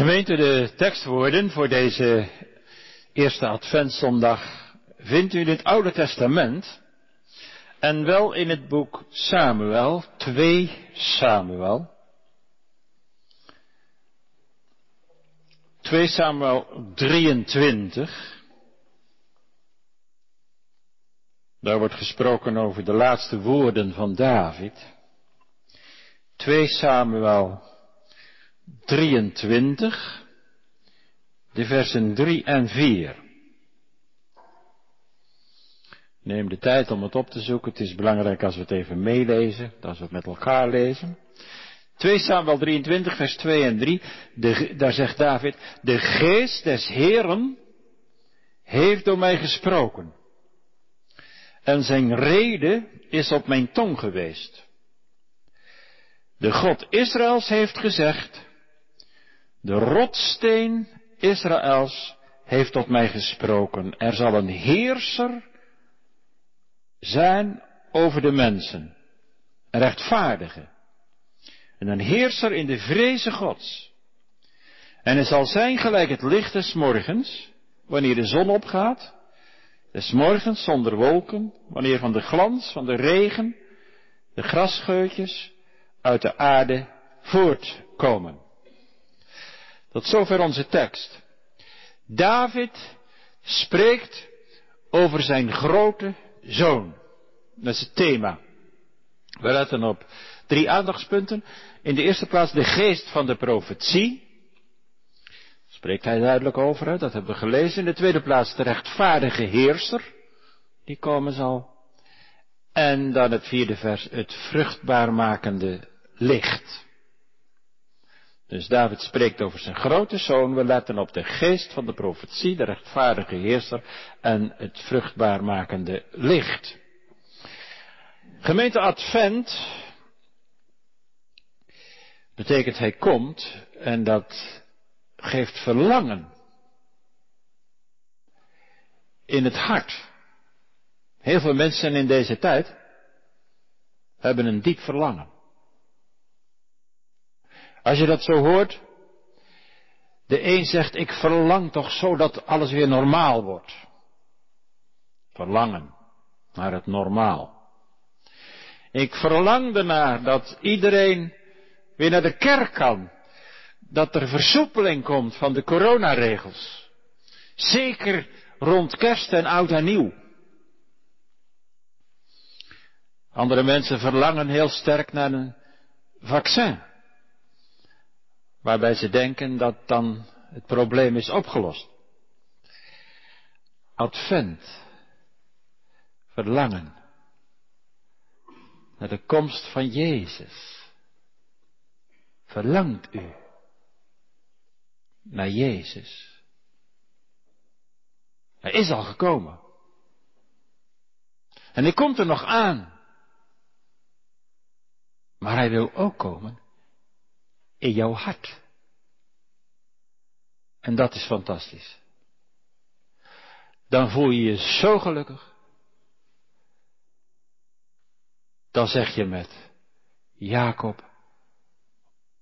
Gemeente, de tekstwoorden voor deze eerste adventszondag vindt u in het Oude Testament en wel in het boek Samuel, 2 Samuel. 2 Samuel 23. Daar wordt gesproken over de laatste woorden van David. 2 Samuel 23, de versen 3 en 4. Neem de tijd om het op te zoeken. Het is belangrijk als we het even meelezen, als we het met elkaar lezen. 2 Samuel 23, vers 2 en 3. De, daar zegt David, de geest des Heeren heeft door mij gesproken. En zijn rede is op mijn tong geweest. De God Israëls heeft gezegd, de rotsteen Israëls heeft tot mij gesproken. Er zal een heerser zijn over de mensen. Een rechtvaardige. En een heerser in de vreze gods. En hij zal zijn gelijk het licht des morgens, wanneer de zon opgaat. Des morgens zonder wolken, wanneer van de glans van de regen de grasscheutjes uit de aarde voortkomen. Tot zover onze tekst. David spreekt over zijn grote zoon. Dat is het thema. We letten op drie aandachtspunten. In de eerste plaats de geest van de profetie. Spreekt hij duidelijk over, dat hebben we gelezen. In de tweede plaats de rechtvaardige heerser. Die komen zal. En dan het vierde vers, het vruchtbaar makende licht. Dus David spreekt over zijn grote zoon. We letten op de geest van de profetie, de rechtvaardige heerser en het vruchtbaar makende licht. Gemeente Advent betekent hij komt en dat geeft verlangen in het hart. Heel veel mensen in deze tijd hebben een diep verlangen. Als je dat zo hoort, de een zegt, ik verlang toch zo dat alles weer normaal wordt. Verlangen naar het normaal. Ik verlang ernaar dat iedereen weer naar de kerk kan. Dat er versoepeling komt van de coronaregels. Zeker rond kerst en oud en nieuw. Andere mensen verlangen heel sterk naar een vaccin. Waarbij ze denken dat dan het probleem is opgelost. Advent. Verlangen. Naar de komst van Jezus. Verlangt u naar Jezus? Hij is al gekomen. En hij komt er nog aan. Maar hij wil ook komen in jouw hart. En dat is fantastisch. Dan voel je je zo gelukkig. Dan zeg je met Jacob,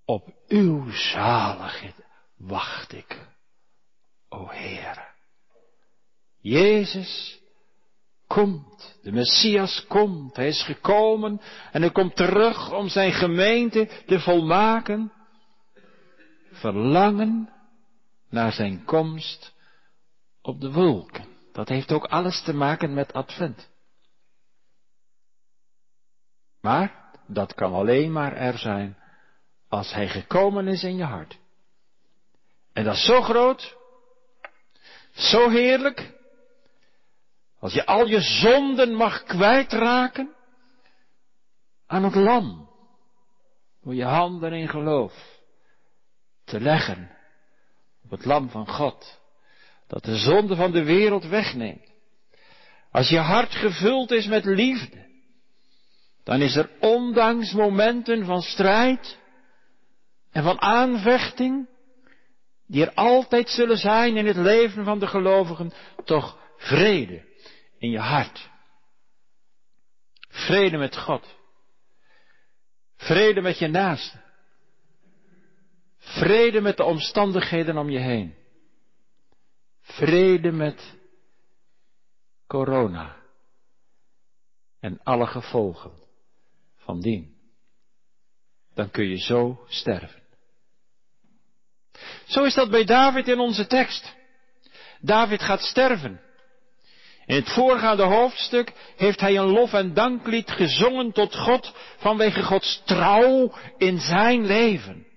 op uw zaligheid wacht ik, o Heer. Jezus komt, de Messias komt, hij is gekomen en hij komt terug om zijn gemeente te volmaken verlangen naar zijn komst op de wolken. Dat heeft ook alles te maken met Advent. Maar dat kan alleen maar er zijn als hij gekomen is in je hart. En dat is zo groot, zo heerlijk, als je al je zonden mag kwijtraken aan het lam, door je handen in geloof te leggen op het lam van God, dat de zonde van de wereld wegneemt. Als je hart gevuld is met liefde, dan is er ondanks momenten van strijd en van aanvechting, die er altijd zullen zijn in het leven van de gelovigen, toch vrede in je hart. Vrede met God. Vrede met je naaste. Vrede met de omstandigheden om je heen. Vrede met corona. En alle gevolgen van dien. Dan kun je zo sterven. Zo is dat bij David in onze tekst. David gaat sterven. In het voorgaande hoofdstuk heeft hij een lof- en danklied gezongen tot God vanwege Gods trouw in zijn leven.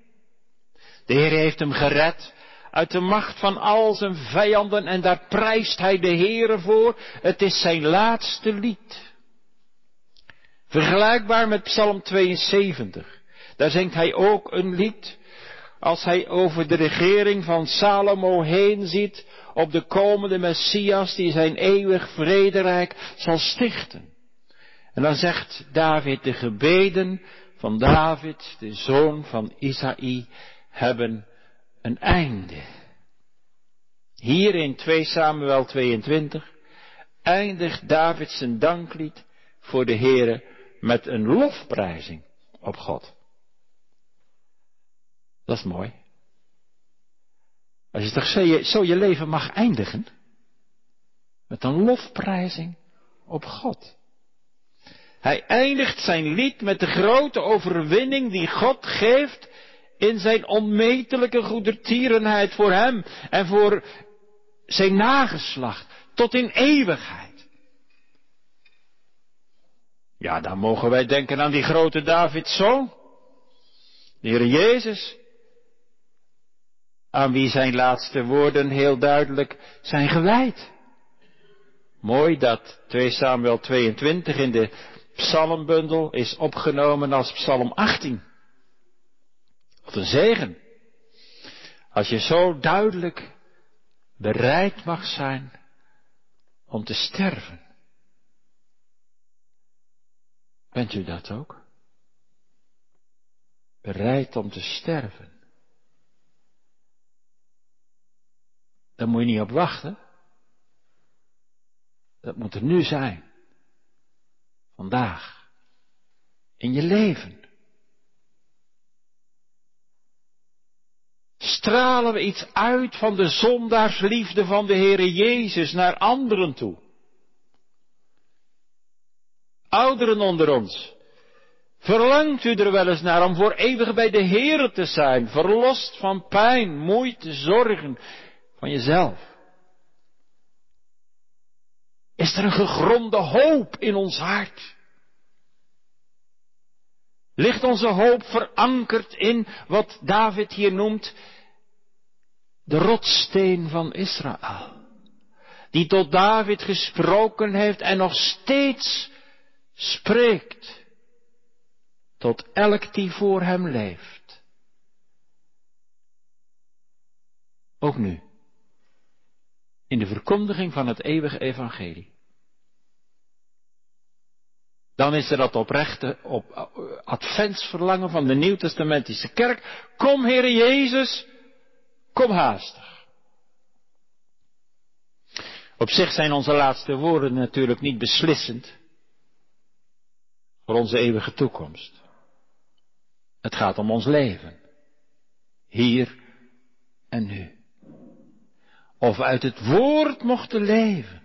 De Heer heeft hem gered uit de macht van al zijn vijanden en daar prijst hij de Heere voor. Het is zijn laatste lied. Vergelijkbaar met Psalm 72. Daar zingt hij ook een lied als hij over de regering van Salomo heen ziet op de komende Messias die zijn eeuwig vrederijk zal stichten. En dan zegt David, de gebeden van David, de zoon van Isaï, hebben een einde. Hier in 2 Samuel 22 eindigt David zijn danklied voor de Heere met een lofprijzing op God. Dat is mooi. Als je toch zo je, zo je leven mag eindigen. Met een lofprijzing op God. Hij eindigt zijn lied met de grote overwinning die God geeft in zijn onmetelijke goedertierenheid voor hem en voor zijn nageslacht tot in eeuwigheid. Ja, dan mogen wij denken aan die grote Davids zoon, de Heer Jezus, aan wie zijn laatste woorden heel duidelijk zijn gewijd. Mooi dat 2 Samuel 22 in de psalmbundel is opgenomen als psalm 18. Wat een zegen. Als je zo duidelijk bereid mag zijn om te sterven. Bent u dat ook? Bereid om te sterven. Daar moet je niet op wachten. Dat moet er nu zijn. Vandaag. In je leven. Stralen we iets uit van de zondaarsliefde van de Heere Jezus naar anderen toe? Ouderen onder ons, verlangt u er wel eens naar om voor eeuwig bij de Heere te zijn, verlost van pijn, moeite, zorgen, van jezelf? Is er een gegronde hoop in ons hart? Ligt onze hoop verankerd in wat David hier noemt de rotsteen van Israël, die tot David gesproken heeft en nog steeds spreekt tot elk die voor hem leeft. Ook nu in de verkondiging van het eeuwige evangelie. Dan is er dat oprechte op uh, adventsverlangen van de Nieuwtestamentische kerk. Kom, Heere Jezus, kom haastig. Op zich zijn onze laatste woorden natuurlijk niet beslissend voor onze eeuwige toekomst. Het gaat om ons leven. Hier en nu of uit het woord mochten leven,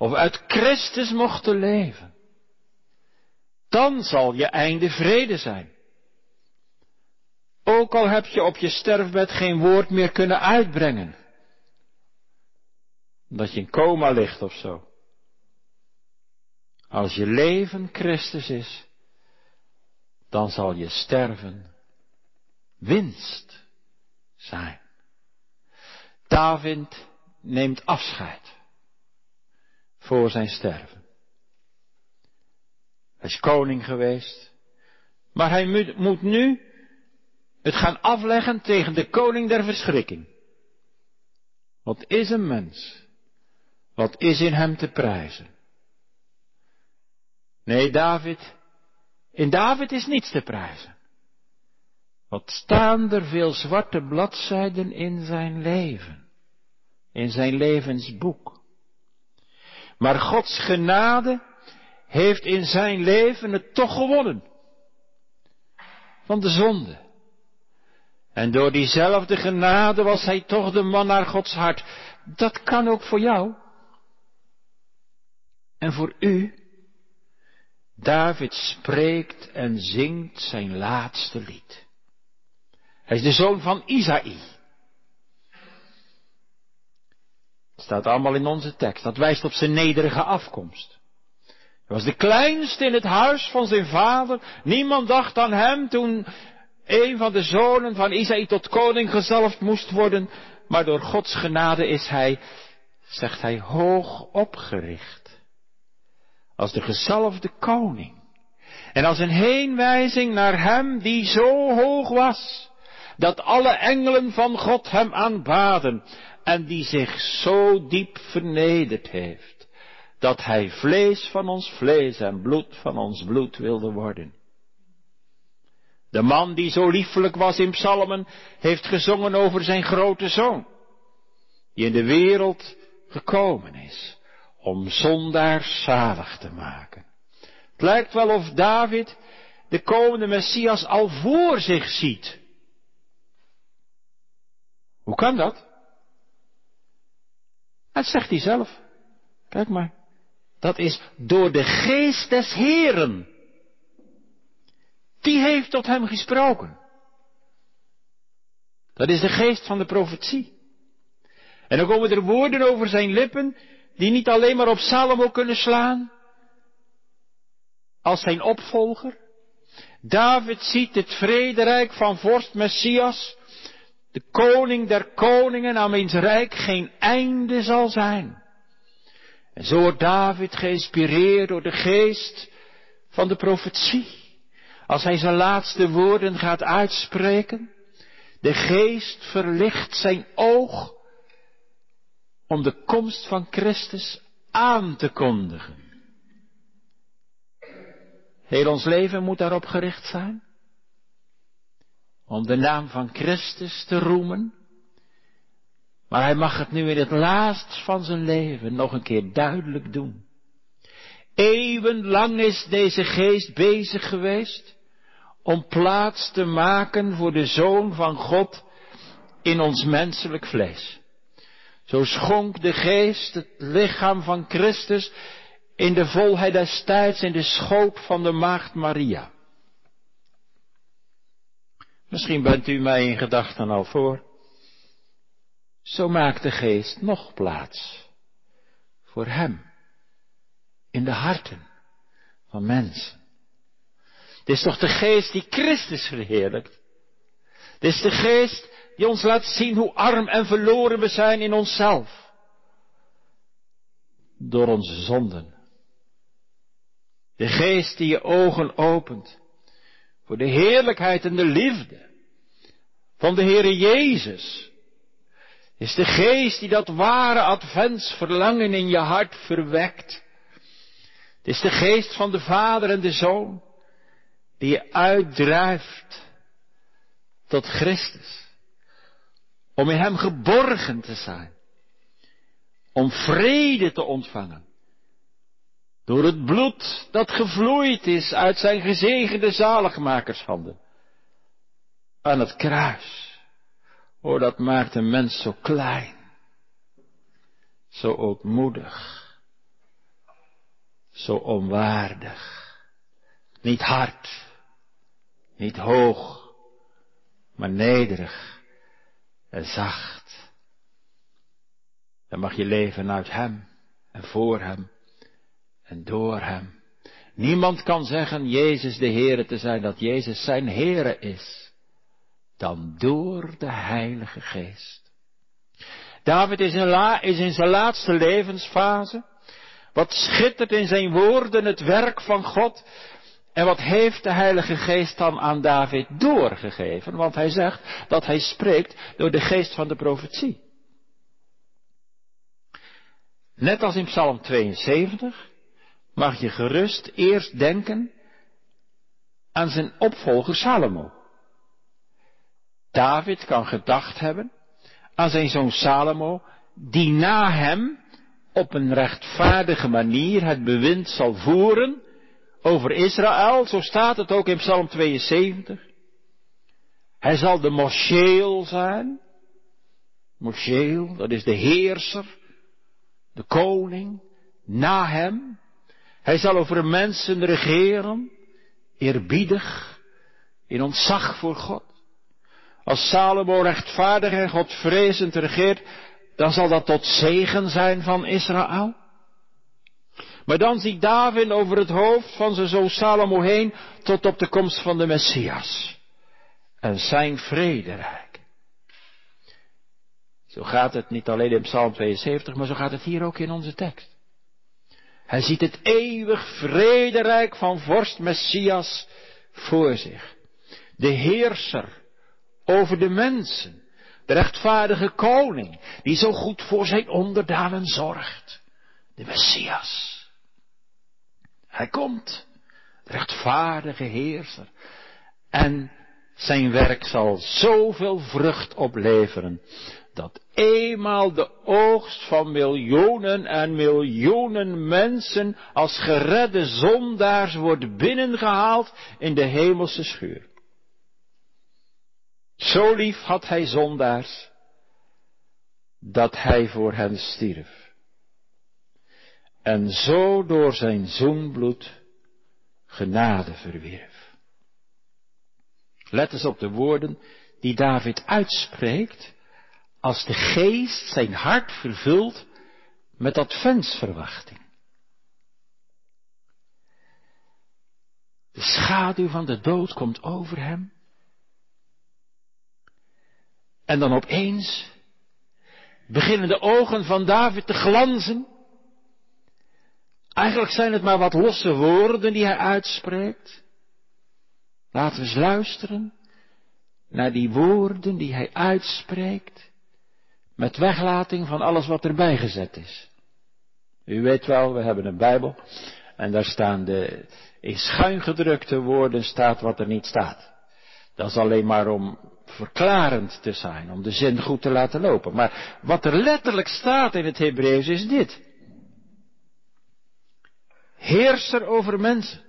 of uit Christus mochten leven, dan zal je einde vrede zijn. Ook al heb je op je sterfbed geen woord meer kunnen uitbrengen, dat je in coma ligt of zo. Als je leven Christus is, dan zal je sterven winst zijn. David neemt afscheid voor zijn sterven. Hij is koning geweest, maar hij moet nu het gaan afleggen tegen de koning der verschrikking. Wat is een mens? Wat is in hem te prijzen? Nee, David, in David is niets te prijzen. Wat staan er veel zwarte bladzijden in zijn leven, in zijn levensboek. Maar Gods genade heeft in zijn leven het toch gewonnen. Van de zonde, En door diezelfde genade was hij toch de man naar Gods hart. Dat kan ook voor jou. En voor u. David spreekt en zingt zijn laatste lied. Hij is de zoon van Isaï. Het staat allemaal in onze tekst. Dat wijst op zijn nederige afkomst. Hij was de kleinste in het huis van zijn vader. Niemand dacht aan hem toen een van de zonen van Isaïe tot koning gezalfd moest worden. Maar door Gods genade is hij, zegt hij, hoog opgericht. Als de gezalfde koning. En als een heenwijzing naar hem die zo hoog was, dat alle engelen van God hem aanbaden en die zich zo diep vernederd heeft, dat hij vlees van ons vlees en bloed van ons bloed wilde worden. De man die zo liefelijk was in psalmen, heeft gezongen over zijn grote zoon, die in de wereld gekomen is om zondaars zalig te maken. Het lijkt wel of David de komende Messias al voor zich ziet. Hoe kan dat? Dat zegt hij zelf. Kijk maar. Dat is door de geest des Heren. Die heeft tot hem gesproken. Dat is de geest van de profetie. En dan komen er woorden over zijn lippen die niet alleen maar op Salomo kunnen slaan, als zijn opvolger. David ziet het vrederijk van vorst Messias, de koning der koningen, aan wiens rijk geen einde zal zijn. En zo wordt David geïnspireerd door de geest van de profetie. Als hij zijn laatste woorden gaat uitspreken, de geest verlicht zijn oog om de komst van Christus aan te kondigen. Heel ons leven moet daarop gericht zijn. Om de naam van Christus te roemen. Maar hij mag het nu in het laatst van zijn leven nog een keer duidelijk doen. Eeuwenlang is deze geest bezig geweest om plaats te maken voor de Zoon van God in ons menselijk vlees. Zo schonk de geest het lichaam van Christus in de volheid des tijds in de schoop van de maagd Maria. Misschien bent u mij in gedachten al voor. Zo maakt de geest nog plaats voor hem in de harten van mensen. Het is toch de geest die Christus verheerlijkt. Het is de geest die ons laat zien hoe arm en verloren we zijn in onszelf. Door onze zonden. De geest die je ogen opent voor de heerlijkheid en de liefde van de Heere Jezus. Is de geest die dat ware adventsverlangen in je hart verwekt. Het is de geest van de Vader en de Zoon die je uitdrijft tot Christus. Om in Hem geborgen te zijn. Om vrede te ontvangen. Door het bloed dat gevloeid is uit zijn gezegende zaligmakershanden. Aan het kruis. Oh, dat maakt een mens zo klein. Zo ootmoedig. Zo onwaardig. Niet hard. Niet hoog. Maar nederig. En zacht. Dan mag je leven uit Hem. En voor Hem en door Hem. Niemand kan zeggen Jezus de Heere te zijn, dat Jezus zijn Heere is, dan door de Heilige Geest. David is in, is in zijn laatste levensfase. Wat schittert in zijn woorden het werk van God. En wat heeft de Heilige Geest dan aan David doorgegeven? Want hij zegt dat hij spreekt door de geest van de profetie. Net als in Psalm 72 mag je gerust eerst denken aan zijn opvolger Salomo. David kan gedacht hebben aan zijn zoon Salomo, die na hem op een rechtvaardige manier het bewind zal voeren over Israël, zo staat het ook in Psalm 72. Hij zal de moscheel zijn. Moscheel, dat is de heerser, de koning, na hem. Hij zal over mensen regeren, eerbiedig, in ontzag voor God. Als Salomo rechtvaardig en Godvrezend regeert, dan zal dat tot zegen zijn van Israël. Maar dan ziet David over het hoofd van zijn zoon Salomo heen tot op de komst van de Messias. En zijn vrederijk. Zo gaat het niet alleen in Psalm 72, maar zo gaat het hier ook in onze tekst. Hij ziet het eeuwig vrederijk van vorst Messias voor zich. De heerser over de mensen. De rechtvaardige koning, die zo goed voor zijn onderdanen zorgt. De Messias. Hij komt, de rechtvaardige heerser. En zijn werk zal zoveel vrucht opleveren, dat eenmaal de oogst van miljoenen en miljoenen mensen als geredde zondaars wordt binnengehaald in de hemelse schuur. Zo lief had hij zondaars, dat hij voor hen stierf. En zo door zijn zoenbloed genade verwierf. Let eens op de woorden die David uitspreekt als de geest zijn hart vervult met adventsverwachting. De schaduw van de dood komt over hem. En dan opeens beginnen de ogen van David te glanzen. Eigenlijk zijn het maar wat losse woorden die hij uitspreekt. Laten we eens luisteren naar die woorden die hij uitspreekt, met weglating van alles wat erbij gezet is. U weet wel, we hebben een Bijbel en daar staan de in schuin gedrukte woorden staat wat er niet staat. Dat is alleen maar om verklarend te zijn, om de zin goed te laten lopen. Maar wat er letterlijk staat in het Hebreeuws is dit. Heerser over mensen.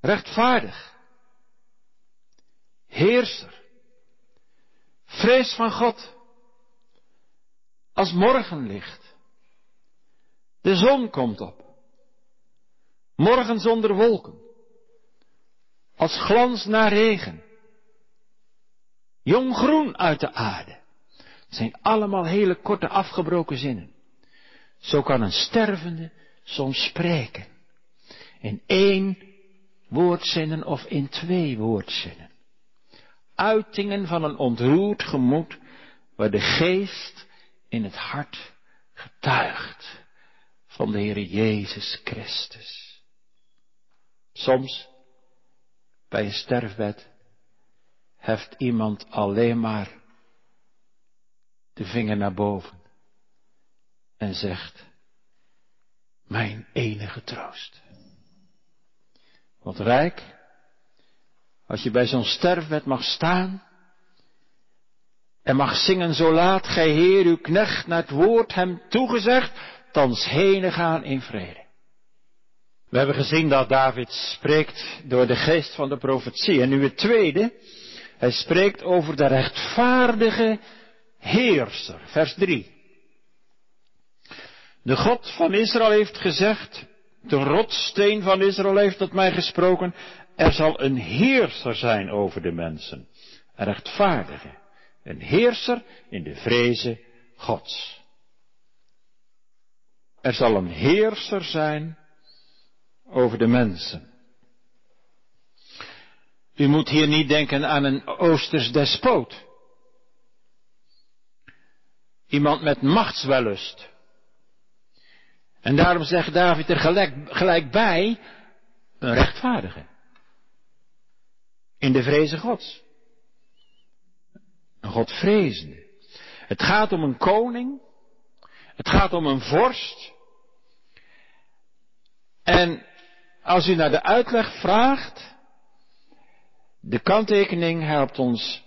Rechtvaardig. Heerser. Vrees van God. Als morgenlicht. De zon komt op. Morgen zonder wolken. Als glans naar regen. Jong groen uit de aarde. Het zijn allemaal hele korte afgebroken zinnen. Zo kan een stervende soms spreken. In één woordzinnen of in twee woordzinnen. Uitingen van een ontroerd gemoed waar de geest in het hart getuigt van de Heer Jezus Christus. Soms bij een sterfbed heft iemand alleen maar de vinger naar boven en zegt, mijn enige troost. Wat rijk, als je bij zo'n sterfbed mag staan en mag zingen, zo laat gij Heer uw knecht naar het woord hem toegezegd, thans heen gaan in vrede. We hebben gezien dat David spreekt door de geest van de profetie. En nu het tweede, hij spreekt over de rechtvaardige heerser. Vers 3. De God van Israël heeft gezegd, de rotsteen van Israël heeft tot mij gesproken, er zal een heerser zijn over de mensen, een rechtvaardige, een heerser in de vreze Gods. Er zal een heerser zijn over de mensen. U moet hier niet denken aan een oosters despoot. Iemand met machtswellust. En daarom zegt David er gelijk, gelijk bij, een rechtvaardige. In de vreze gods. Een godvrezende. Het gaat om een koning. Het gaat om een vorst. En als u naar de uitleg vraagt, de kanttekening helpt ons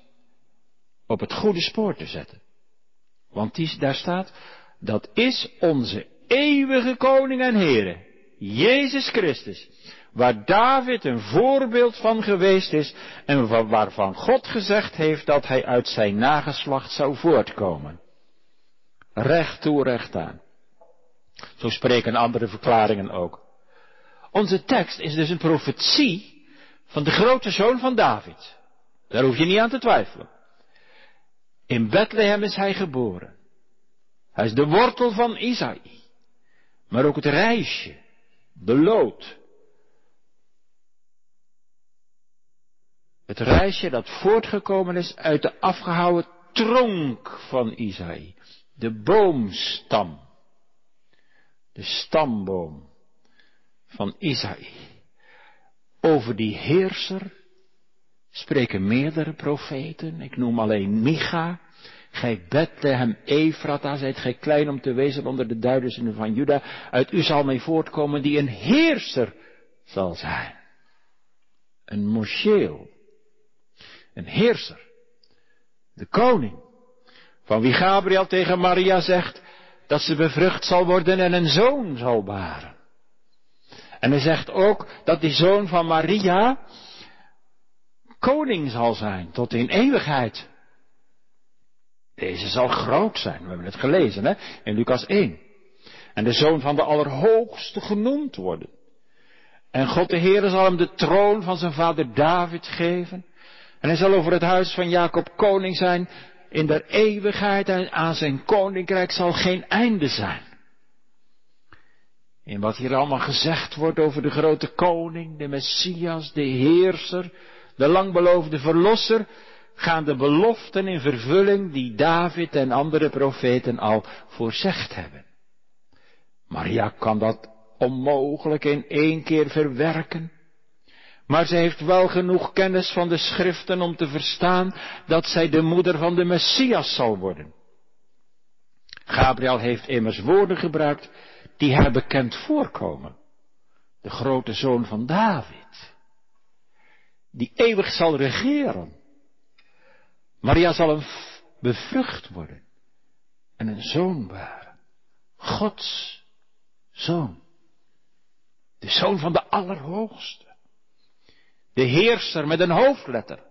op het goede spoor te zetten. Want daar staat, dat is onze eeuwige koning en Heere. Jezus Christus, waar David een voorbeeld van geweest is en waarvan God gezegd heeft dat hij uit zijn nageslacht zou voortkomen. Recht toe, recht aan. Zo spreken andere verklaringen ook. Onze tekst is dus een profetie van de grote zoon van David. Daar hoef je niet aan te twijfelen. In Bethlehem is hij geboren. Hij is de wortel van Isaïe. Maar ook het reisje, de lood. Het reisje dat voortgekomen is uit de afgehouwen tronk van Isaïe. De boomstam. De stamboom van Isaïe. Over die heerser spreken meerdere profeten. Ik noem alleen Micha. Gij Bethlehem Efrata, zijt gij klein om te wezen onder de duizenden van Juda. Uit u zal mij voortkomen die een heerser zal zijn. Een moscheel. Een heerser. De koning. Van wie Gabriel tegen Maria zegt dat ze bevrucht zal worden en een zoon zal baren. En hij zegt ook dat die zoon van Maria koning zal zijn tot in eeuwigheid. Deze zal groot zijn, we hebben het gelezen hè, in Lucas 1. En de zoon van de Allerhoogste genoemd worden. En God de Heere zal hem de troon van zijn vader David geven. En hij zal over het huis van Jacob koning zijn in der eeuwigheid en aan zijn koninkrijk zal geen einde zijn. In wat hier allemaal gezegd wordt over de grote koning, de Messias, de heerser, de langbeloofde verlosser, gaan de beloften in vervulling die David en andere profeten al voorzegd hebben. Maria kan dat onmogelijk in één keer verwerken. Maar zij heeft wel genoeg kennis van de schriften om te verstaan dat zij de moeder van de Messias zal worden. Gabriel heeft immers woorden gebruikt die haar bekend voorkomen. De grote zoon van David. Die eeuwig zal regeren. Maria zal een bevrucht worden. En een zoon baren. Gods zoon. De zoon van de Allerhoogste. De heerser met een hoofdletter.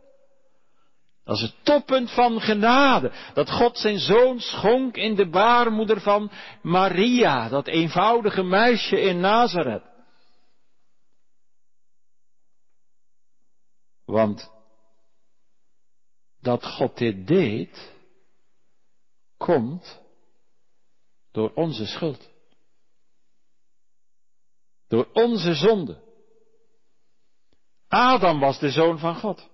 Dat is het toppunt van genade. Dat God zijn zoon schonk in de baarmoeder van Maria, dat eenvoudige meisje in Nazareth. Want dat God dit deed, komt door onze schuld. Door onze zonde. Adam was de zoon van God.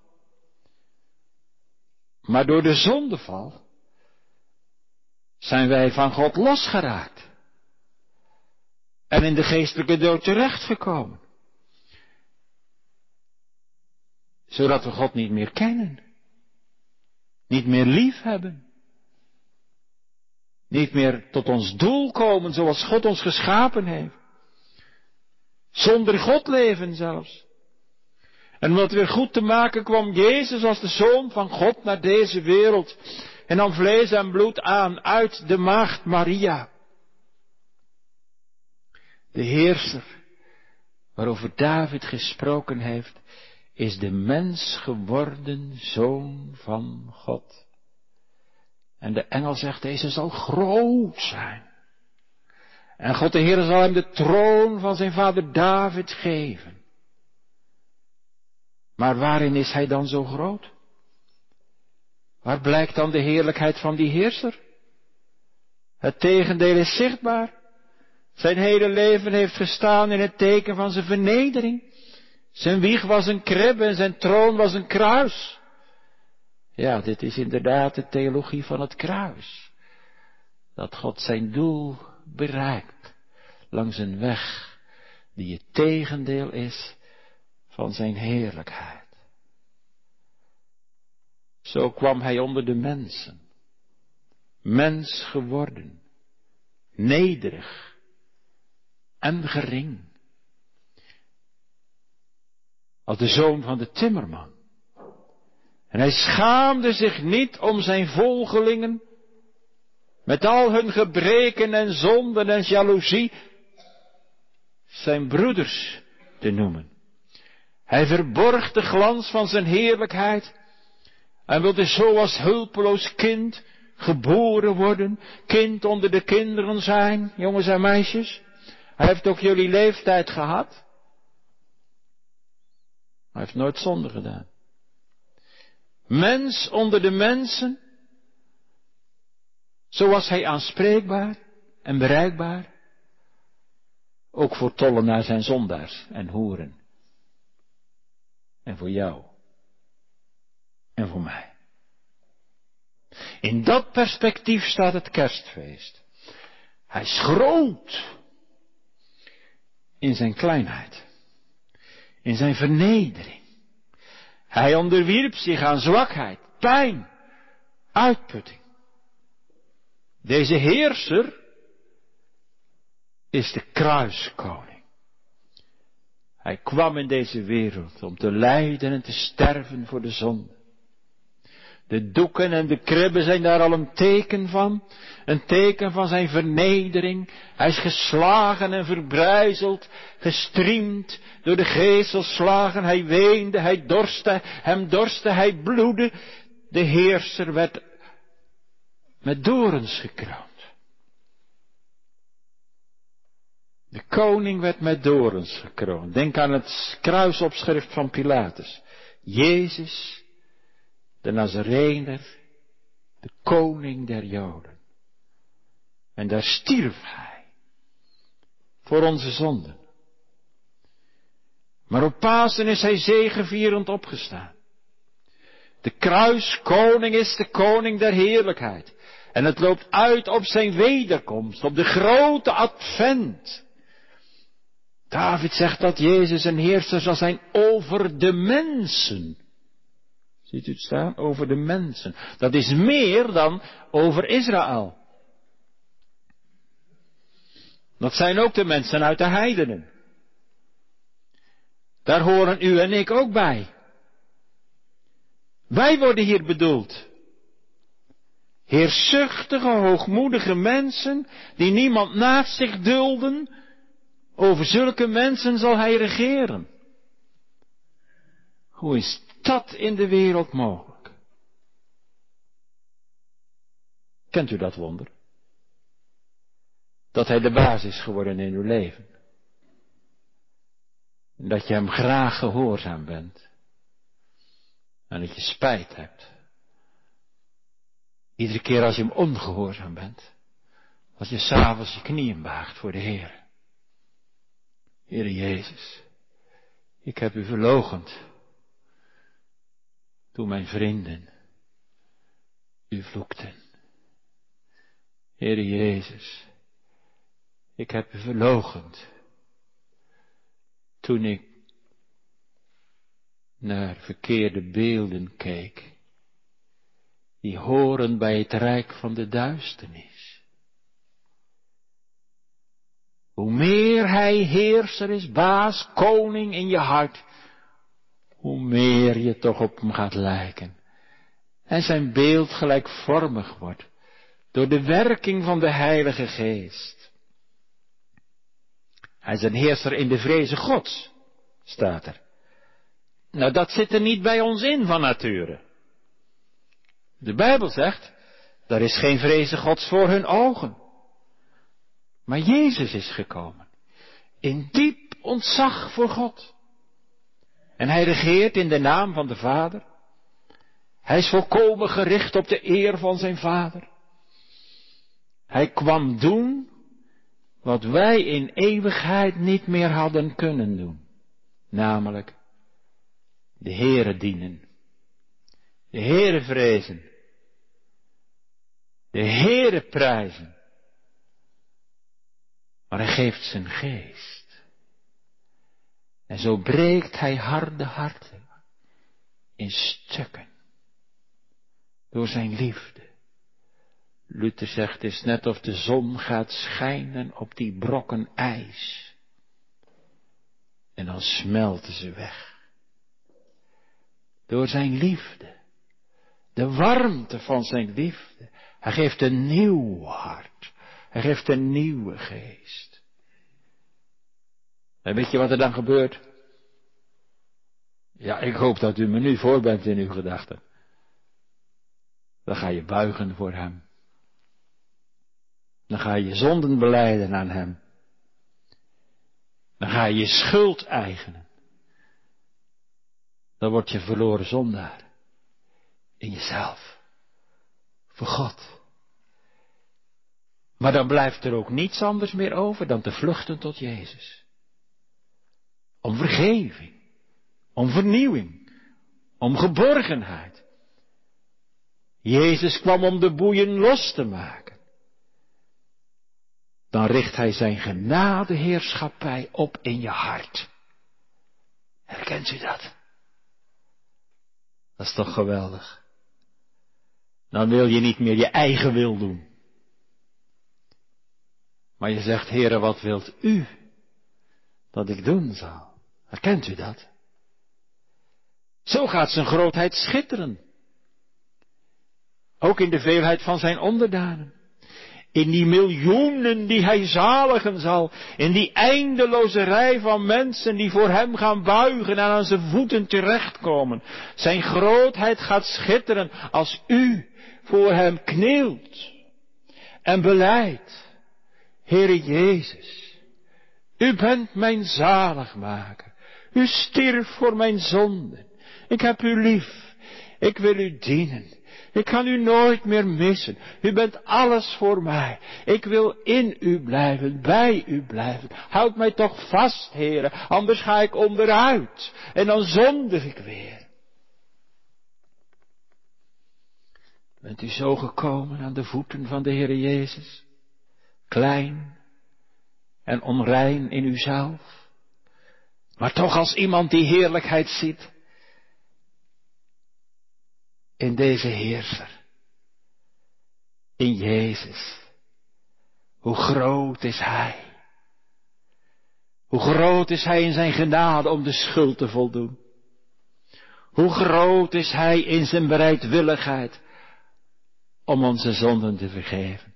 Maar door de zondeval zijn wij van God losgeraakt. En in de geestelijke dood terechtgekomen. Zodat we God niet meer kennen. Niet meer lief hebben. Niet meer tot ons doel komen zoals God ons geschapen heeft. Zonder God leven zelfs. En om dat weer goed te maken kwam Jezus als de Zoon van God naar deze wereld. En nam vlees en bloed aan uit de maagd Maria. De heerser waarover David gesproken heeft, is de mens geworden zoon van God. En de engel zegt, deze zal groot zijn. En God de Heer zal hem de troon van zijn vader David geven. Maar waarin is hij dan zo groot? Waar blijkt dan de heerlijkheid van die heerser? Het tegendeel is zichtbaar. Zijn hele leven heeft gestaan in het teken van zijn vernedering. Zijn wieg was een krib en zijn troon was een kruis. Ja, dit is inderdaad de theologie van het kruis. Dat God zijn doel bereikt langs een weg die het tegendeel is van zijn heerlijkheid. Zo kwam hij onder de mensen, mens geworden, nederig en gering, als de zoon van de timmerman. En hij schaamde zich niet om zijn volgelingen, met al hun gebreken en zonden en jaloezie, zijn broeders te noemen. Hij verborg de glans van zijn heerlijkheid en wilde zo als hulpeloos kind geboren worden, kind onder de kinderen zijn, jongens en meisjes. Hij heeft ook jullie leeftijd gehad. Hij heeft nooit zonde gedaan. Mens onder de mensen. Zo was hij aanspreekbaar en bereikbaar. Ook voor tollenaars en zondaars en hoeren. En voor jou. En voor mij. In dat perspectief staat het kerstfeest. Hij is groot. In zijn kleinheid. In zijn vernedering. Hij onderwierp zich aan zwakheid, pijn, uitputting. Deze heerser is de kruiskoning. Hij kwam in deze wereld om te lijden en te sterven voor de zonde. De doeken en de kribben zijn daar al een teken van. Een teken van zijn vernedering. Hij is geslagen en verbrijzeld, gestriemd door de gezelslagen. Hij weende, hij dorste, hem dorste, hij bloedde. De heerser werd met dorens gekroond. De koning werd met dorens gekroond. Denk aan het kruisopschrift van Pilatus. Jezus, de Nazarener, de koning der Joden. En daar stierf hij. Voor onze zonden. Maar op Pasen is hij zegevierend opgestaan. De kruiskoning is de koning der heerlijkheid. En het loopt uit op zijn wederkomst, op de grote advent. David zegt dat Jezus een heerser zal zijn over de mensen. Ziet u het staan? Over de mensen. Dat is meer dan over Israël. Dat zijn ook de mensen uit de heidenen. Daar horen u en ik ook bij. Wij worden hier bedoeld. Heerzuchtige, hoogmoedige mensen die niemand naast zich dulden, over zulke mensen zal hij regeren. Hoe is dat in de wereld mogelijk? Kent u dat wonder? Dat hij de baas is geworden in uw leven. En dat je hem graag gehoorzaam bent. En dat je spijt hebt. Iedere keer als je hem ongehoorzaam bent. Als je s'avonds je knieën baagt voor de Heer. Heere Jezus, ik heb u verlogend. Toen mijn vrienden u vloekten. Heere Jezus, ik heb u verlogend. Toen ik naar verkeerde beelden keek, die horen bij het rijk van de duisternis. Hoe meer hij heerser is, baas, koning in je hart, hoe meer je toch op hem gaat lijken. En zijn beeld gelijkvormig wordt door de werking van de Heilige Geest. Hij is een heerser in de vreze Gods, staat er. Nou, dat zit er niet bij ons in van nature. De Bijbel zegt, er is geen vreze Gods voor hun ogen. Maar Jezus is gekomen. In diep ontzag voor God. En hij regeert in de naam van de Vader. Hij is volkomen gericht op de eer van zijn Vader. Hij kwam doen wat wij in eeuwigheid niet meer hadden kunnen doen. Namelijk de Heere dienen. De Heere vrezen. De Heere prijzen. Maar hij geeft zijn geest. En zo breekt hij harde harten in stukken. Door zijn liefde. Luther zegt, het is net of de zon gaat schijnen op die brokken ijs. En dan smelten ze weg. Door zijn liefde. De warmte van zijn liefde. Hij geeft een nieuw hart. Hij geeft een nieuwe geest. En weet je wat er dan gebeurt? Ja, ik hoop dat u me nu voor bent in uw gedachten. Dan ga je buigen voor hem. Dan ga je zonden beleiden aan hem. Dan ga je je schuld eigenen. Dan word je verloren zondaar. In jezelf. Voor God. Maar dan blijft er ook niets anders meer over dan te vluchten tot Jezus. Om vergeving. Om vernieuwing. Om geborgenheid. Jezus kwam om de boeien los te maken. Dan richt hij zijn genadeheerschappij op in je hart. Herkent u dat? Dat is toch geweldig. Dan wil je niet meer je eigen wil doen. Maar je zegt, Heere, wat wilt u dat ik doen zal? Herkent u dat? Zo gaat zijn grootheid schitteren. Ook in de veelheid van zijn onderdanen. In die miljoenen die hij zaligen zal. In die eindeloze rij van mensen die voor hem gaan buigen en aan zijn voeten terechtkomen. Zijn grootheid gaat schitteren als u voor hem knielt en beleidt. Heere Jezus, u bent mijn zaligmaker. U stierf voor mijn zonden. Ik heb u lief. Ik wil u dienen. Ik kan u nooit meer missen. U bent alles voor mij. Ik wil in u blijven, bij u blijven. Houd mij toch vast, heren, anders ga ik onderuit. En dan zondig ik weer. Bent u zo gekomen aan de voeten van de Heer Jezus? Klein en onrein in uzelf? Maar toch als iemand die heerlijkheid ziet in deze heerser. In Jezus. Hoe groot is Hij. Hoe groot is Hij in zijn genade om de schuld te voldoen. Hoe groot is Hij in zijn bereidwilligheid om onze zonden te vergeven.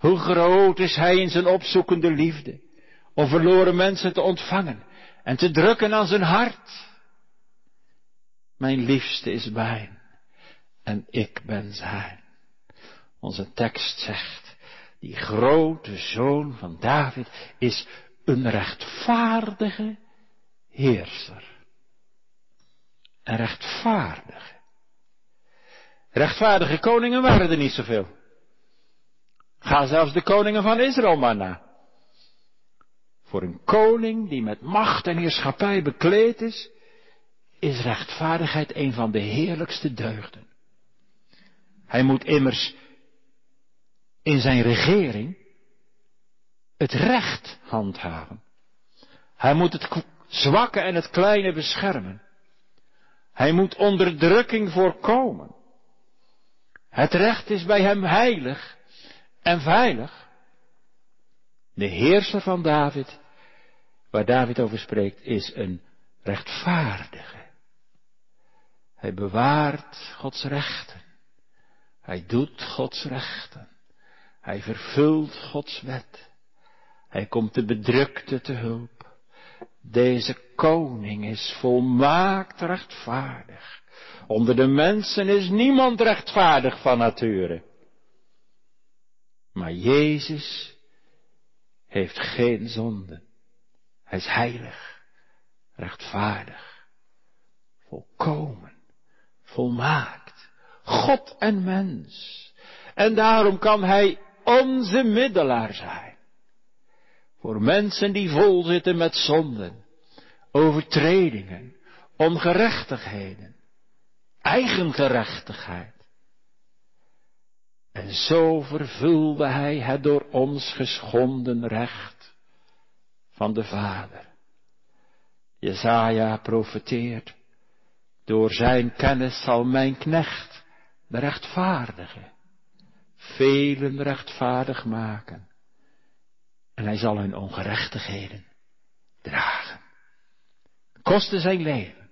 Hoe groot is Hij in zijn opzoekende liefde om verloren mensen te ontvangen en te drukken aan zijn hart. Mijn liefste is mijn en ik ben zijn. Onze tekst zegt, die grote zoon van David is een rechtvaardige heerser. Een rechtvaardige. Rechtvaardige koningen waren er niet zoveel. Ga zelfs de koningen van Israël maar na. Voor een koning die met macht en heerschappij bekleed is, is rechtvaardigheid een van de heerlijkste deugden. Hij moet immers in zijn regering het recht handhaven. Hij moet het zwakke en het kleine beschermen. Hij moet onderdrukking voorkomen. Het recht is bij hem heilig en veilig. De heerser van David, waar David over spreekt, is een rechtvaardige. Hij bewaart Gods rechten. Hij doet Gods rechten. Hij vervult Gods wet. Hij komt de bedrukte te hulp. Deze koning is volmaakt rechtvaardig. Onder de mensen is niemand rechtvaardig van nature. Maar Jezus heeft geen zonde. Hij is heilig, rechtvaardig, volkomen, volmaakt. God en mens. En daarom kan Hij onze middelaar zijn. Voor mensen die vol zitten met zonden, overtredingen, ongerechtigheden, eigengerechtigheid. En zo vervulde Hij het door ons geschonden recht van de Vader. Jezaja profeteert, door zijn kennis zal mijn knecht de rechtvaardige, velen rechtvaardig maken. En hij zal hun ongerechtigheden dragen. Kosten zijn leven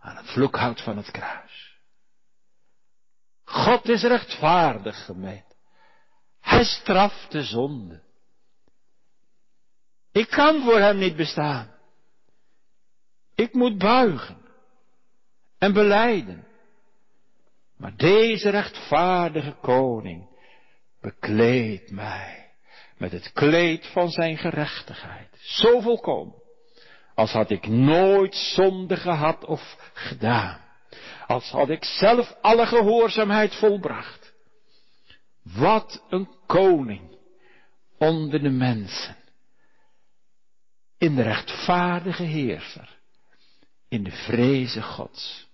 aan het vloekhout van het kruis. God is rechtvaardig gemeend. Hij straft de zonde. Ik kan voor hem niet bestaan. Ik moet buigen en beleiden. Maar deze rechtvaardige koning bekleedt mij met het kleed van zijn gerechtigheid. Zo volkomen. Als had ik nooit zonde gehad of gedaan. Als had ik zelf alle gehoorzaamheid volbracht. Wat een koning onder de mensen. In de rechtvaardige heerser. In de vreze gods.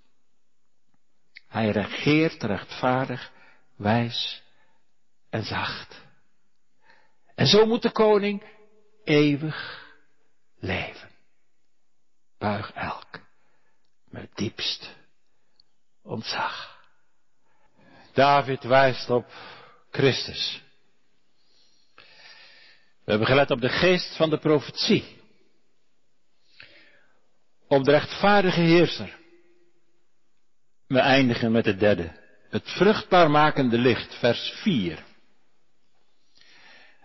Hij regeert rechtvaardig, wijs en zacht. En zo moet de koning eeuwig leven. Buig elk met diepst ontzag. David wijst op Christus. We hebben gelet op de geest van de profetie. Op de rechtvaardige heerser. We eindigen met het derde. Het vruchtbaar makende licht, vers 4.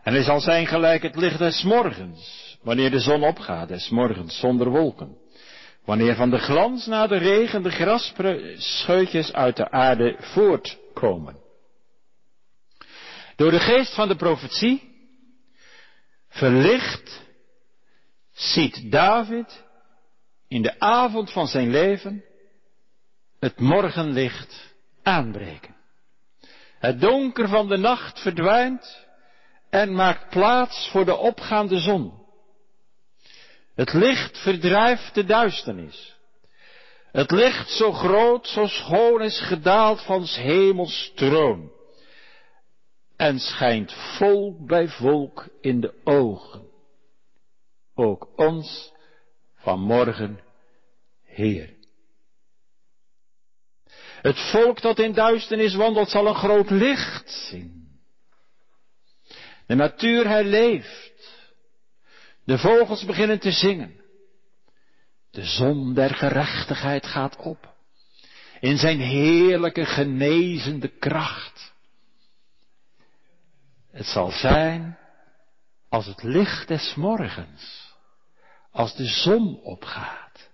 En hij zal zijn gelijk het licht des morgens, wanneer de zon opgaat, des morgens zonder wolken. Wanneer van de glans na de regen de grasscheutjes uit de aarde voortkomen. Door de geest van de profetie, verlicht, ziet David in de avond van zijn leven het morgenlicht aanbreken. Het donker van de nacht verdwijnt en maakt plaats voor de opgaande zon. Het licht verdrijft de duisternis. Het licht zo groot, zo schoon is gedaald van hemels troon. En schijnt volk bij volk in de ogen. Ook ons vanmorgen, Heer. Het volk dat in duisternis wandelt zal een groot licht zien. De natuur herleeft. De vogels beginnen te zingen. De zon der gerechtigheid gaat op. In zijn heerlijke genezende kracht. Het zal zijn als het licht des morgens. Als de zon opgaat.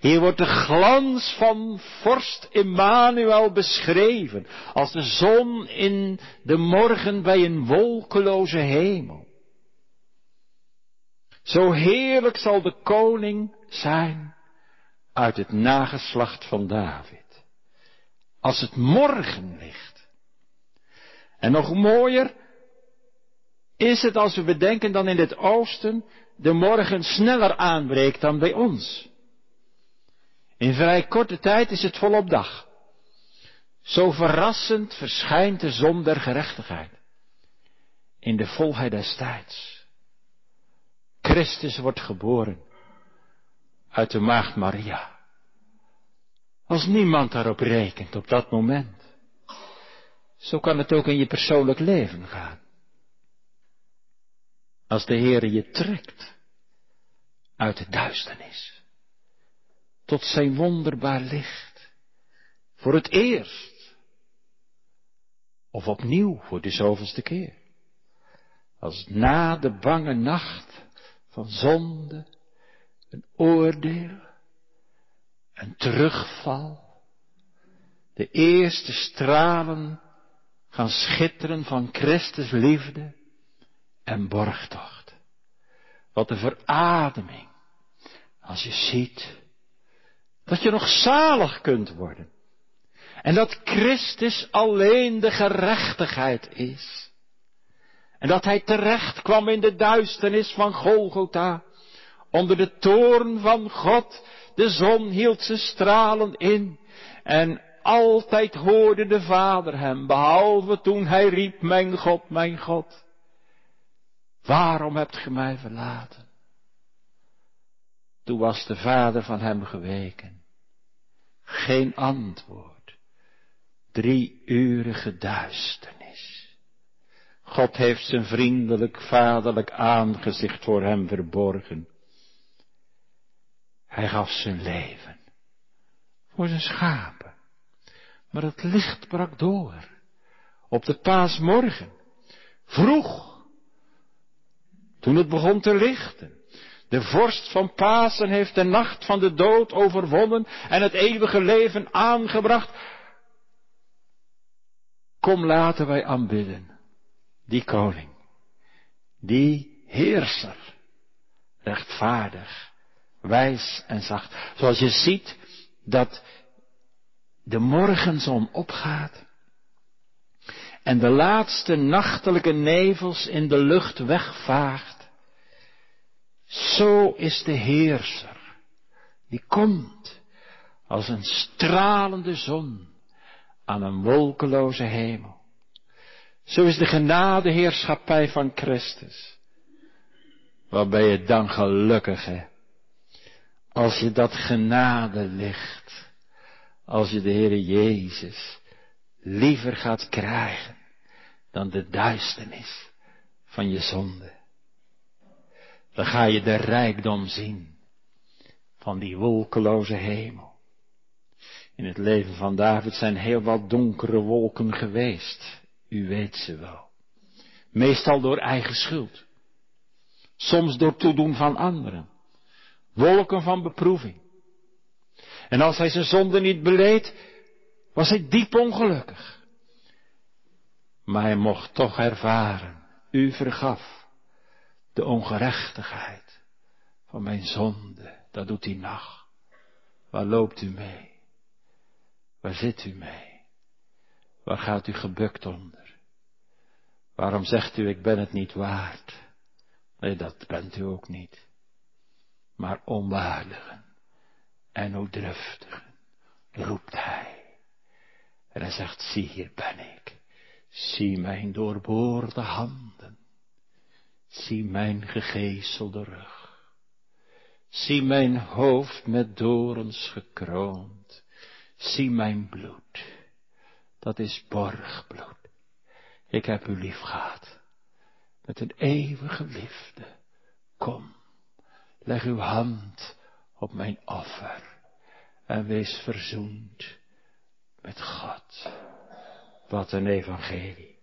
Hier wordt de glans van vorst Emmanuel beschreven. Als de zon in de morgen bij een wolkeloze hemel. Zo heerlijk zal de koning zijn uit het nageslacht van David. Als het morgenlicht. En nog mooier is het als we bedenken dan in het oosten de morgen sneller aanbreekt dan bij ons. In vrij korte tijd is het volop dag. Zo verrassend verschijnt de zon der gerechtigheid. In de volheid des tijds. Christus wordt geboren uit de maagd Maria. Als niemand daarop rekent op dat moment. Zo kan het ook in je persoonlijk leven gaan. Als de Heer je trekt uit de duisternis tot zijn wonderbaar licht. Voor het eerst. Of opnieuw voor de zoveelste keer. Als na de bange nacht van zonde, een oordeel, een terugval. De eerste stralen gaan schitteren van Christus liefde en borgtocht. Wat een verademing als je ziet dat je nog zalig kunt worden. En dat Christus alleen de gerechtigheid is. En dat hij terecht kwam in de duisternis van Golgotha. Onder de toorn van God. De zon hield zijn stralen in. En altijd hoorde de Vader hem, behalve toen hij riep, mijn God, mijn God. Waarom hebt ge mij verlaten? Toen was de Vader van hem geweken. Geen antwoord. Drie uren duister. God heeft zijn vriendelijk, vaderlijk aangezicht voor hem verborgen. Hij gaf zijn leven voor zijn schapen. Maar het licht brak door op de paasmorgen. Vroeg, Toen het begon te lichten. De vorst van Pasen heeft de nacht van de dood overwonnen en het eeuwige leven aangebracht. Kom laten wij aanbidden. Die koning. Die heerser. Rechtvaardig. Wijs en zacht. Zoals je ziet dat de morgenzon opgaat. En de laatste nachtelijke nevels in de lucht wegvaagt. Zo is de heerser. Die komt als een stralende zon aan een wolkeloze hemel. Zo is de genadeheerschappij van Christus. Waar ben je dan gelukkig, hè? Als je dat genade ligt, als je de Heere Jezus liever gaat krijgen dan de duisternis van je zonde. Dan ga je de rijkdom zien van die wolkeloze hemel. In het leven van David zijn heel wat donkere wolken geweest. U weet ze wel. Meestal door eigen schuld. Soms door toedoen van anderen. Wolken van beproeving. En als hij zijn zonde niet beleed, was hij diep ongelukkig. Maar hij mocht toch ervaren, u vergaf de ongerechtigheid van mijn zonde. Dat doet die nacht. Waar loopt u mee? Waar zit u mee? Waar gaat u gebukt onder? Waarom zegt u, ik ben het niet waard? Nee, dat bent u ook niet. Maar onwaardigen en oudruftigen roept hij. En hij zegt, zie hier ben ik. Zie mijn doorboorde handen. Zie mijn gegezelde rug. Zie mijn hoofd met dorens gekroond. Zie mijn bloed. Dat is borgbloed. Ik heb u lief gehad. Met een eeuwige liefde. Kom, leg uw hand op mijn offer. En wees verzoend met God. Wat een evangelie.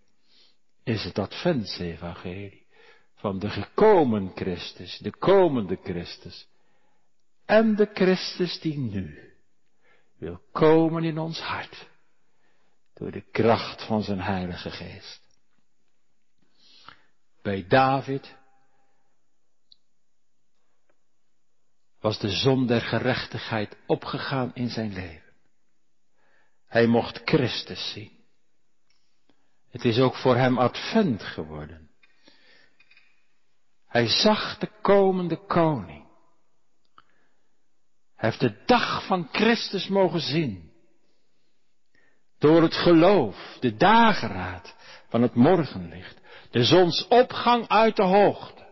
Is het adventsevangelie van de gekomen Christus, de komende Christus en de Christus die nu wil komen in ons hart door de kracht van zijn Heilige Geest. Bij David was de zon der gerechtigheid opgegaan in zijn leven. Hij mocht Christus zien. Het is ook voor hem advent geworden. Hij zag de komende koning. Hij heeft de dag van Christus mogen zien. Door het geloof, de dageraad van het morgenlicht, de zonsopgang uit de hoogte.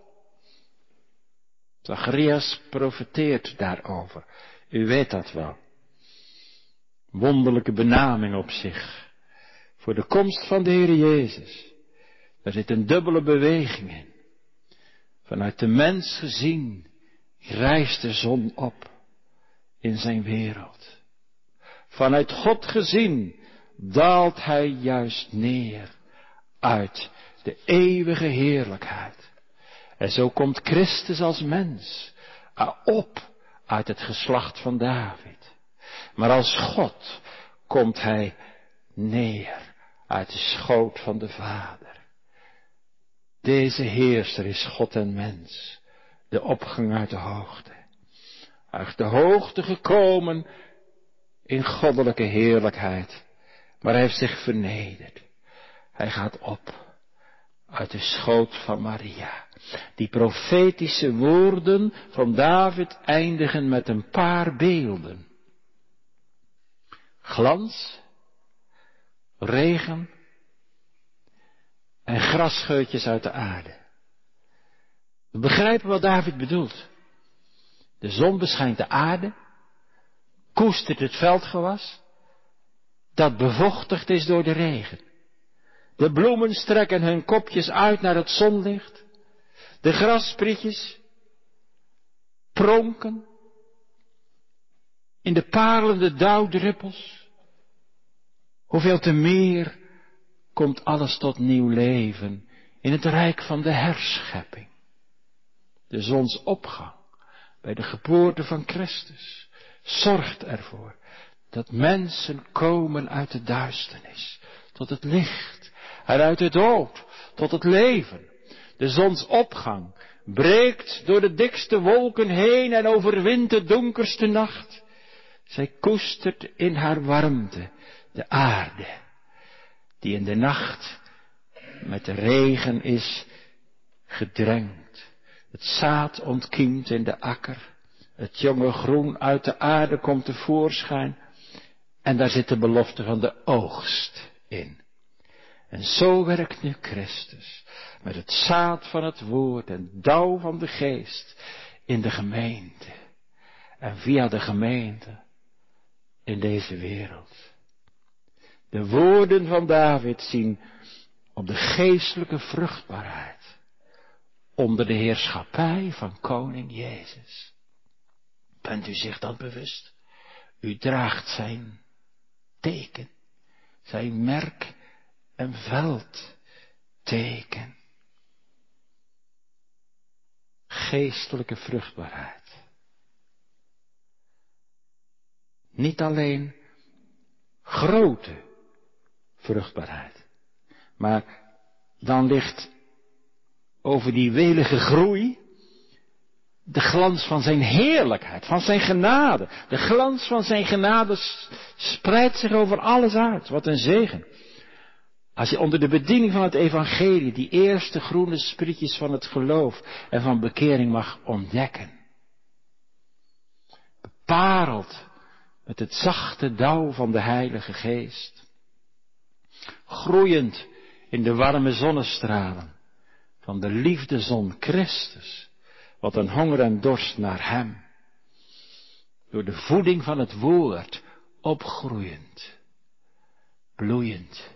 Zacharias profeteert daarover. U weet dat wel wonderlijke benaming op zich. Voor de komst van de Heer Jezus. Daar zit een dubbele beweging in. Vanuit de mens gezien rijst de zon op in zijn wereld. Vanuit God gezien daalt hij juist neer uit de eeuwige heerlijkheid. En zo komt Christus als mens op uit het geslacht van David. Maar als God komt hij neer uit de schoot van de Vader. Deze heerser is God en mens, de opgang uit de hoogte. Uit de hoogte gekomen in goddelijke heerlijkheid, maar hij heeft zich vernederd. Hij gaat op uit de schoot van Maria. Die profetische woorden van David eindigen met een paar beelden glans, regen en grasscheutjes uit de aarde. We begrijpen wat David bedoelt. De zon beschijnt de aarde, koestert het veldgewas, dat bevochtigd is door de regen. De bloemen strekken hun kopjes uit naar het zonlicht. De grassprietjes pronken in de parelende dauwdruppels. Hoeveel te meer komt alles tot nieuw leven in het rijk van de herschepping. de zonsopgang, bij de geboorte van Christus, zorgt ervoor dat mensen komen uit de duisternis tot het licht en uit de dood tot het leven. De zonsopgang breekt door de dikste wolken heen en overwint de donkerste nacht. Zij koestert in haar warmte de aarde, die in de nacht met de regen is gedrenkt. Het zaad ontkiemt in de akker, het jonge groen uit de aarde komt tevoorschijn en daar zit de belofte van de oogst in. En zo werkt nu Christus met het zaad van het woord en dauw van de geest in de gemeente. En via de gemeente in deze wereld. De woorden van David zien op de geestelijke vruchtbaarheid onder de heerschappij van koning Jezus. Bent u zich dat bewust? U draagt zijn teken, zijn merk en veldteken. Geestelijke vruchtbaarheid. Niet alleen grote vruchtbaarheid, maar dan ligt over die welige groei de glans van zijn heerlijkheid, van zijn genade. De glans van zijn genade spreidt zich over alles uit. Wat een zegen. Als je onder de bediening van het evangelie die eerste groene sprietjes van het geloof en van bekering mag ontdekken. Bepareld met het zachte dauw van de Heilige Geest. Groeiend in de warme zonnestralen van de liefdezon Christus. Wat een honger en dorst naar Hem. Door de voeding van het woord opgroeiend, bloeiend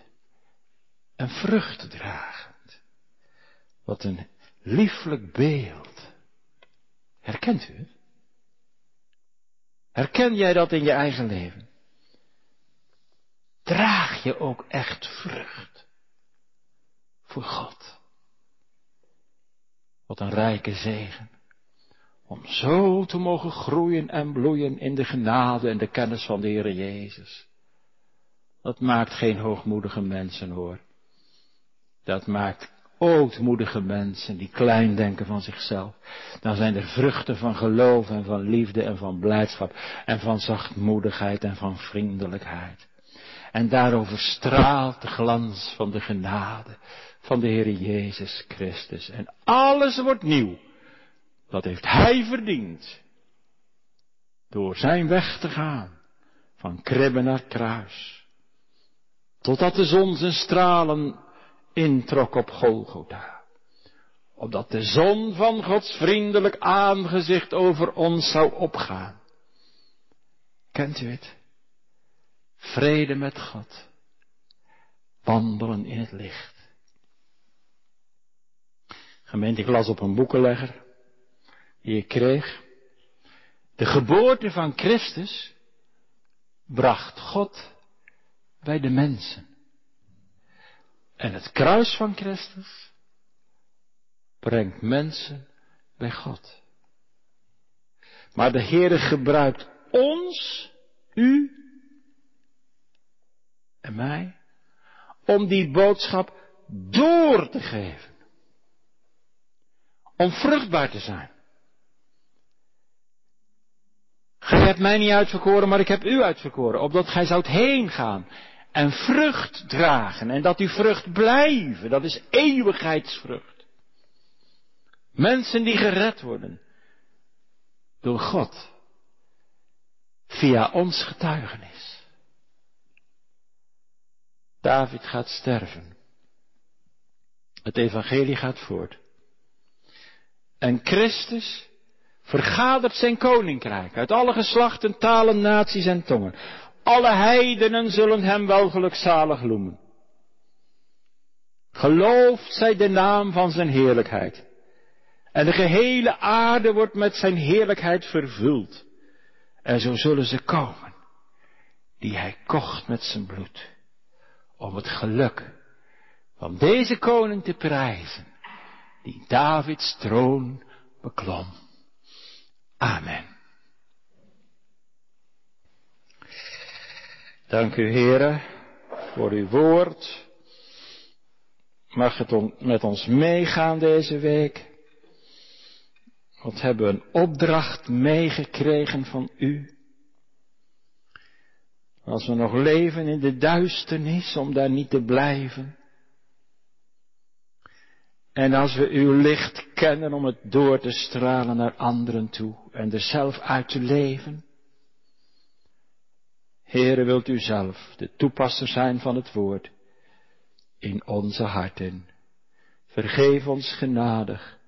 en vruchtdragend. Wat een lieflijk beeld. Herkent u het? Herken jij dat in je eigen leven? Draag je ook echt vrucht voor God? Wat een rijke zegen. Om zo te mogen groeien en bloeien in de genade en de kennis van de Heer Jezus. Dat maakt geen hoogmoedige mensen hoor. Dat maakt ootmoedige mensen die klein denken van zichzelf. Dan zijn er vruchten van geloof en van liefde en van blijdschap en van zachtmoedigheid en van vriendelijkheid. En daarover straalt de glans van de genade van de Heer Jezus Christus. En alles wordt nieuw. Dat heeft Hij verdiend. Door zijn weg te gaan. Van kribben naar kruis. Totdat de zon zijn stralen introk op Golgotha. Opdat de zon van Gods vriendelijk aangezicht over ons zou opgaan. Kent u het? Vrede met God. Wandelen in het licht. Gemeente, ik las op een boekenlegger ik kreeg. De geboorte van Christus bracht God bij de mensen. En het kruis van Christus brengt mensen bij God. Maar de Heere gebruikt ons, u en mij, om die boodschap door te geven. Om vruchtbaar te zijn. Gij hebt mij niet uitverkoren, maar ik heb u uitverkoren, opdat gij zoudt heen gaan en vrucht dragen en dat die vrucht blijven. Dat is eeuwigheidsvrucht. Mensen die gered worden door God via ons getuigenis. David gaat sterven. Het evangelie gaat voort. En Christus vergadert zijn koninkrijk uit alle geslachten, talen, naties en tongen. Alle heidenen zullen hem wel gelukzalig noemen. Gelooft zij de naam van zijn heerlijkheid. En de gehele aarde wordt met zijn heerlijkheid vervuld. En zo zullen ze komen, die hij kocht met zijn bloed, om het geluk van deze koning te prijzen, die Davids troon beklom. Amen. Dank u, heren, voor uw woord. Mag het met ons meegaan deze week? Wat hebben we een opdracht meegekregen van u? Als we nog leven in de duisternis, om daar niet te blijven. En als we uw licht kennen om het door te stralen naar anderen toe en er zelf uit te leven. Heere, wilt u zelf de toepasser zijn van het woord in onze harten. Vergeef ons genadig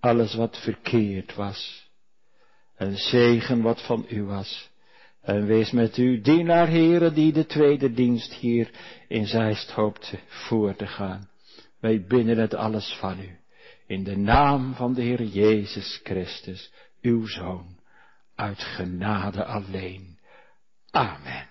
alles wat verkeerd was. En zegen wat van u was. En wees met u dienaar, Heere, die de tweede dienst hier in Zeist hoopt voor te gaan. Wij binnen het alles van u. In de naam van de Heer Jezus Christus, uw Zoon, uit genade alleen. Amen.